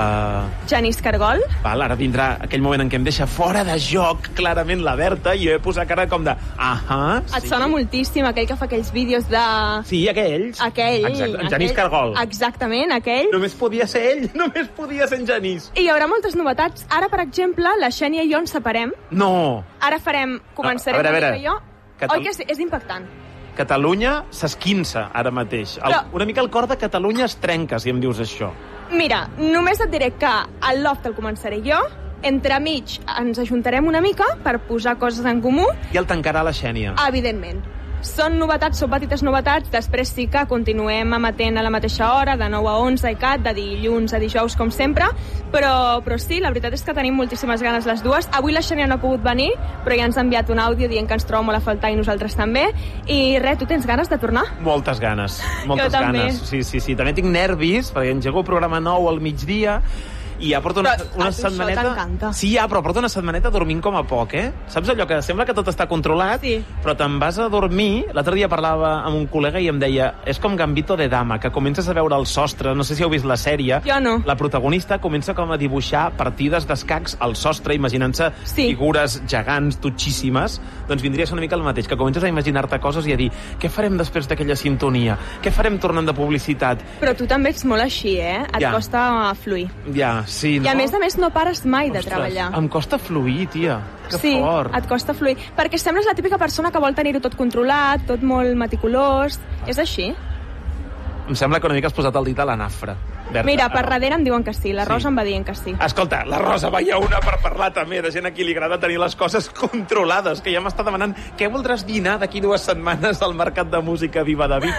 Janis Cargol. Val, ara vindrà aquell moment en què em deixa fora de joc clarament la Berta i jo he posat cara com de... Ahà, Et sona moltíssim aquell que fa aquells vídeos de... Sí, aquells. Aquell. Exacte, en. Genís Cargol. Exactament, aquell. Només podia ser ell, <laughs> només podia ser en Genís. I hi haurà moltes novetats. Ara, per exemple, la Xènia i jo ens separem. No. Ara farem... Començarem A veure, a veure. jo. Catal- Oi que sí? És impactant. Catalunya s'esquinça ara mateix. El, Però- Una mica el cor de Catalunya es trenca, si em dius això. Mira, només et diré que el loft el començaré jo, entremig ens ajuntarem una mica per posar coses en comú, I el tancarà la Xènia. evidentment. Són novetats, són petites novetats, després sí que continuem emetent a la mateixa hora, de 9 a 11 i cat, de dilluns a dijous, com sempre, però, però sí, la veritat és que tenim moltíssimes ganes les dues. Avui la Xènia no ha pogut venir, però ja ens ha enviat un àudio dient que ens troba molt a faltar i nosaltres també. I res, tu tens ganes de tornar? Moltes ganes, moltes Jo també. ganes. Sí, sí, sí. També tinc nervis, perquè engego el programa nou al migdia i ja porto una, Però una això setmaneta... Sí, ja, però porto una setmaneta dormint com a poc, eh? Saps allò que sembla que tot està controlat, Sí. però te'n vas a dormir... L'altre dia parlava amb un col·lega i em deia és com Gambito de Dama, que comences a veure el sostre, no sé si heu vist la sèrie, Jo no. la protagonista comença com a dibuixar partides d'escacs al sostre, imaginant-se Sí. figures gegants, totxíssimes, doncs ser una mica el mateix, que comences a imaginar-te coses i a dir què farem després d'aquella sintonia? Què farem tornant de publicitat? Però tu també ets molt així, eh? Et Ja. costa fluir. Ja, sí, no? I a més a més no pares mai de Ostres, treballar. Em costa fluir, tia. Que sí, fort. et costa fluir. Perquè sembles la típica persona que vol tenir-ho tot controlat, tot molt meticulós. És així? Em sembla que una mica has posat el dit a la nafra. Berta. Mira, per darrere em diuen que sí. La Sí. Rosa em va dient que sí. Escolta, la Rosa veia una per parlar també de gent a qui li agrada tenir les coses controlades, que ja m'està demanant què voldràs dinar d'aquí dues setmanes al Mercat de Música Viva de Vic.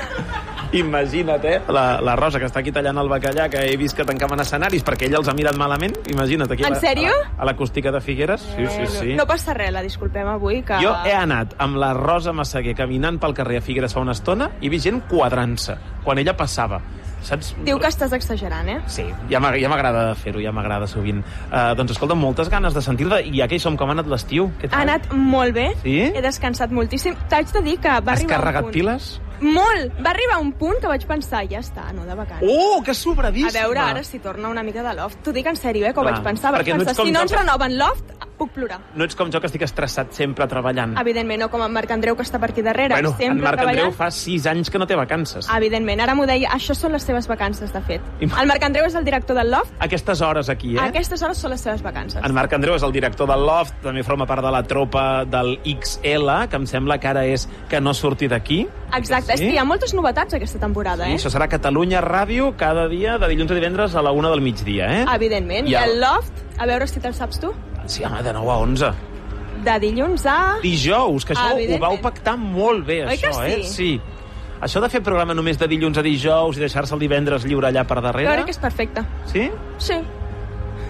Imagina't, eh? La, la Rosa, que està aquí tallant el bacallà, que he vist que tancaven escenaris perquè ella els ha mirat malament. Imagina't, aquí En a sèrio? a la- a l'acústica de Figueres. Sí, sí, sí. No passa res, la disculpem avui, que... Jo he anat amb la Rosa Massaguer caminant pel carrer a Figueres fa una estona i he vist gent quadrant-se quan ella passava. Saps? Diu que estàs exagerant, eh? Sí, ja m'ag- ja m'agrada fer-ho, ja m'agrada sovint. Uh, doncs escolta, moltes ganes de sentir-la i ja que hi som, com ha anat l'estiu? Ha anat molt bé. Sí? He descansat moltíssim. T'haig de dir que va Has arribar carregat un punt... piles? Molt! Va arribar un punt que vaig pensar, ja està, no de vacances. Oh, que sobradíssima! A veure ara si torna una mica de loft. T'ho dic en sèrio, eh, que ho vaig pensar. Vaig no pensar, com si no ens renoven loft, puc plorar. No ets com jo, que estic estressat sempre treballant. Evidentment, no com en Marc Andreu, que està per aquí darrere, bueno, en sempre Marc treballant. Andreu fa sis anys que no té vacances. Evidentment, ara m'ho deia, això són les seves vacances, de fet. I- El Marc Andreu és el director del Loft, Aquestes hores aquí, eh? a aquestes hores són les seves vacances. En Marc Andreu és el director del Loft, també forma part de la tropa del XL, que em sembla que ara és que no surti d'aquí. Exacte, és Sí? que hi ha moltes novetats aquesta temporada, Sí, eh? això serà Catalunya Ràdio cada dia de dilluns a divendres a la una del migdia, eh? Evidentment. I I el- el Loft, a veure si te'l saps tu, Sí, home, de 9 a 11. de dilluns a... Dijous, que això ho vau pactar molt bé, Oi això, sí? eh? Sí. Això de fer programa només de dilluns a dijous i deixar-se el divendres lliure allà per darrere... crec que és perfecte. Sí? Sí,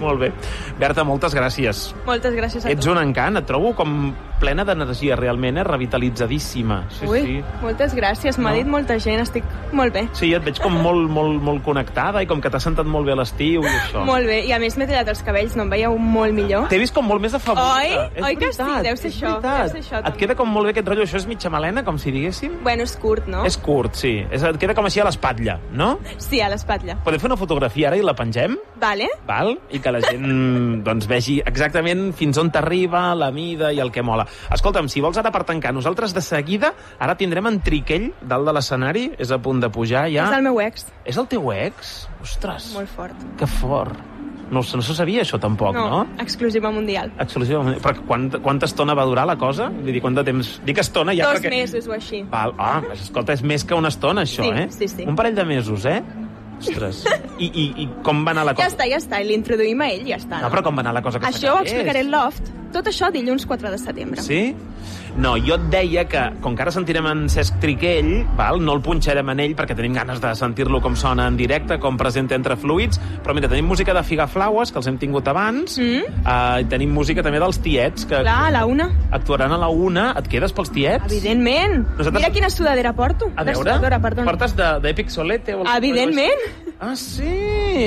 Molt bé. Berta, moltes gràcies. moltes gràcies a Ets tu. un encant, et trobo com plena d'energia, realment, eh? Revitalitzadíssima. Sí, Ui, sí. moltes gràcies, m'ha No? dit molta gent, estic molt bé. Sí, et veig com <laughs> molt, molt, molt connectada i com que t'has sentat molt bé a l'estiu i <laughs> això. Molt bé, i a més m'he tallat els cabells, no em veieu molt millor? T'he vist com molt més afavorida. Oi? És Oi que sí? veritat, Deu ser això, veritat. deu ser això, Et també. queda com molt bé aquest rotllo, això és mitja melena, com si diguéssim? Bueno, és curt, no? És curt, sí. És, et queda com així a l'espatlla, no? Sí, a l'espatlla. Podem fer una fotografia ara i la pengem? Vale? val? i que la gent doncs, vegi exactament fins on t'arriba, la mida i el que mola. Escolta'm, si vols ara per tancar, nosaltres de seguida ara tindrem en Triquell dalt de l'escenari, és a punt de pujar ja. És el meu ex. És el teu ex? Ostres, Molt fort. que fort. No, no se sabia això tampoc, no? no? exclusiva mundial. Exclusivament. Però quant, quanta estona va durar la cosa? Vull dir, quant de temps... Dic estona ja Dos perquè... mesos o així. Val, ah, pues, escolta, és més que una estona, això, Sí, eh? sí, sí. Un parell de mesos, eh? Ostres. I, i, I com va anar la cosa? Ja està, ja està, i l'introduïm a ell, ja està. No, però com va anar la cosa que Això ho explicaré al Loft. Tot això dilluns 4 de setembre. Sí? No, jo et deia que, com que ara sentirem en Cesc Triquell, val, no el punxarem en ell perquè tenim ganes de sentir-lo com sona en directe, com presenta entre fluids, però mira, tenim música de Figaflaues, que els hem tingut abans, Mm? uh, i tenim música també dels tiets, que Clar, a la una. actuaran a la una. Et quedes pels tiets? Evidentment. Nosaltres- Mira quina sudadera porto. A De veure, perdona. portes de- d'Epic Solete? O Evidentment. Ah, sí,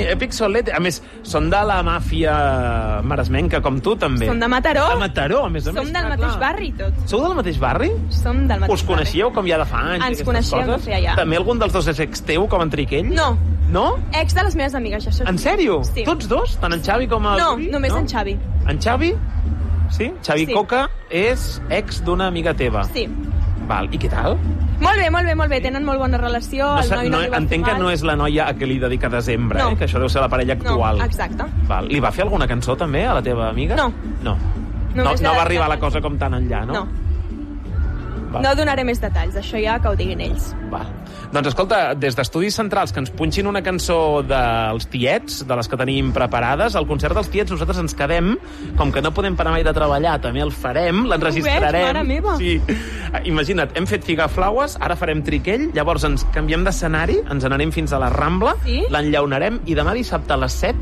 Epic Solete. A més, són de la màfia maresmenca, com tu, també. Som de Mataró. De Mataró, a més a Som més. del clar, mateix clar. barri tot. Sou del mateix barri? Som del mateix Us coneixíeu com ja de fa anys? Ens coneixíem coses? de feia ja. També algun dels dos és ex teu, com en Triquell? No, No? ex de les meves amigues, ja això. En sèrio? Sí. Tots dos? Tant en Xavi com el... No, Rubi? només en Xavi. En Xavi? Sí? Xavi Sí. Coca és ex d'una amiga teva. Sí. Val, i què tal? Molt bé, molt bé, molt bé. Tenen molt bona relació. No, el noi no, no, entenc que no és la noia a què li dedica desembre, No. eh? que això deu ser la parella actual. No, exacte. Val. Li va fer alguna cançó també a la teva amiga? No. No. No, Només no va arribar la cosa com tan enllà, no? No. Va. No donaré més detalls, això ja que ho diguin ells. Va. Doncs escolta, des d'Estudis Centrals, que ens punxin una cançó dels tiets, de les que tenim preparades, al concert dels tiets nosaltres ens quedem, com que no podem parar mai de treballar, també el farem, l'enregistrarem. Sí. Eh, Imagina't, hem fet Figaflaues, ara farem Triquell, llavors ens canviem d'escenari, ens anarem fins a la Rambla, Sí. l'enllaunarem i demà dissabte a les 7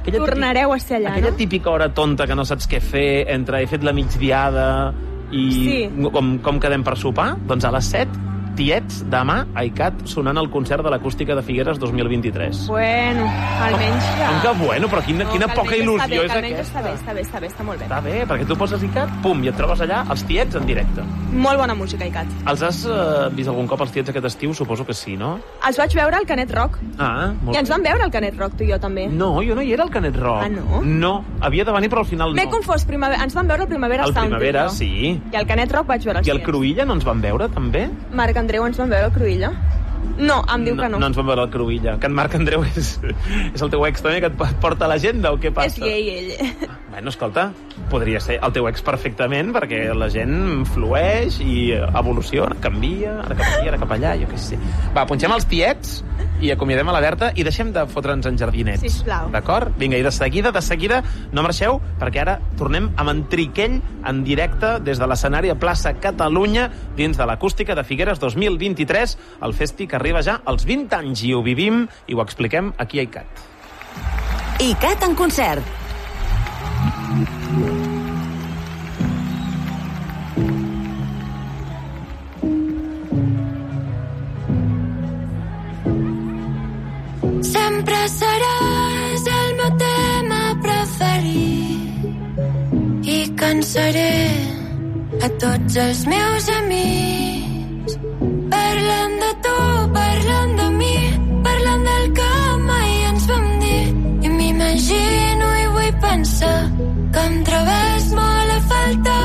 aquella Tornareu a ser allà, aquella no? típica hora tonta que no saps què fer entre he fet la migdiada i Sí. com, com quedem per sopar, doncs a les 7 tiets, demà, a ICAT, sonant el concert de l'acústica de Figueres 2023. Bueno, almenys ja... Com que bueno, però quina, quina que poca il·lusió està bé, és aquesta. Està bé, està bé, està bé, està molt bé. Està bé, perquè tu poses ICAT, pum, i et trobes allà els tiets en directe. Molt bona música, Icat. Els has eh, vist algun cop els tiets aquest estiu? Suposo que sí, no? Els vaig veure al Canet Rock. Ah, molt I ens vam veure al Canet Rock, tu i jo també. No, jo no hi era al Canet Rock. Ah, no? No, havia de venir, però al final M'he no. confós, primavera... ens vam veure al Primavera Al Sound. tu Primavera, jo. sí. I al Canet Rock vaig veure els I al. Cruïlla no ens van veure, també? Marc Andreu ens vam veure al Cruïlla? No, em diu que no. No ens vam veure al Cruïlla. Que en Marc Andreu és, és el teu ex també, que et porta a l'agenda o què passa? És gay, ell. Bueno, escolta, podria ser el teu ex perfectament, perquè la gent flueix i evoluciona, canvia, ara cap aquí, ara cap allà, jo què sé. Va, punxem els tiets i acomiadem a la Berta i deixem de fotre'ns en jardinets. Sisplau. D'acord? Vinga, i de seguida, de seguida, no marxeu, perquè ara tornem amb en Triquell en directe des de l'escenari a plaça Catalunya dins de l'acústica de Figueres 2023, el festi que arriba ja als 20 anys i ho vivim i ho expliquem aquí a ICAT. ICAT en concert. Sempre seràs el meu tema preferit i cansaré a tots els meus amics. Parlant de tu, parlant de mi parlant del que mai ens vam dir. I m'imagino i vull pensar que em trobes molt a faltar.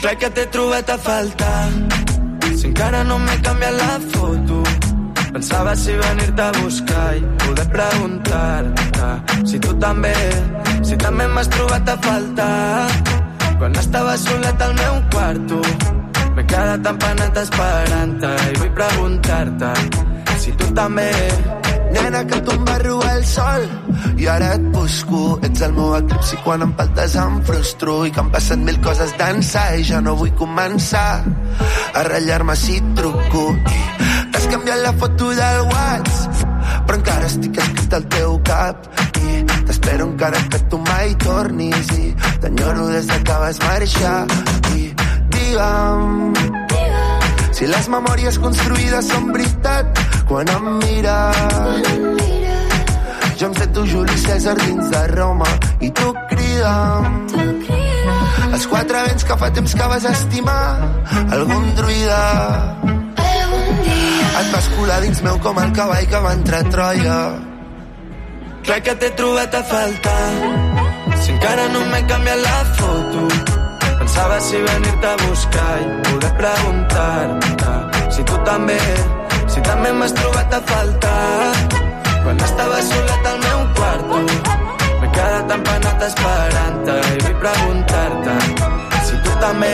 Crec que t'he trobat a faltar. Si encara no m'he canviat la foto Pensava si venir-te a buscar i poder preguntar-te si tu també, si també m'has trobat a faltar. Quan estava solet al meu quarto, m'he quedat empanat esperant-te i vull preguntar-te si tu també... Nena, que tu em vas robar el sol i ara et busco. Ets el meu eclipsi quan em faltes em frustro i que em passen mil coses d'ençà i ja no vull començar a ratllar-me si truco. I canviat la foto del Whats però encara estic escrit al teu cap. I t'espero encara que tu mai tornis i t'enyoro des de que vas marxar i digue'm si les memòries construïdes són veritat quan em mires jo em sento Juli César dins de Roma. I tu crida'm els quatre vents que fa temps que vas estimar algun druida et vas colar dins meu com el cavall que va entrar a Troia. Crec que t'he trobat a faltar. Si encara no m'he canviat la foto Pensava si venir-te a buscar i poder preguntar-te si tu també, si també m'has trobat a faltar. Quan estava solet al meu quarto m'he quedat empanat esperant-te i vull preguntar-te si tu també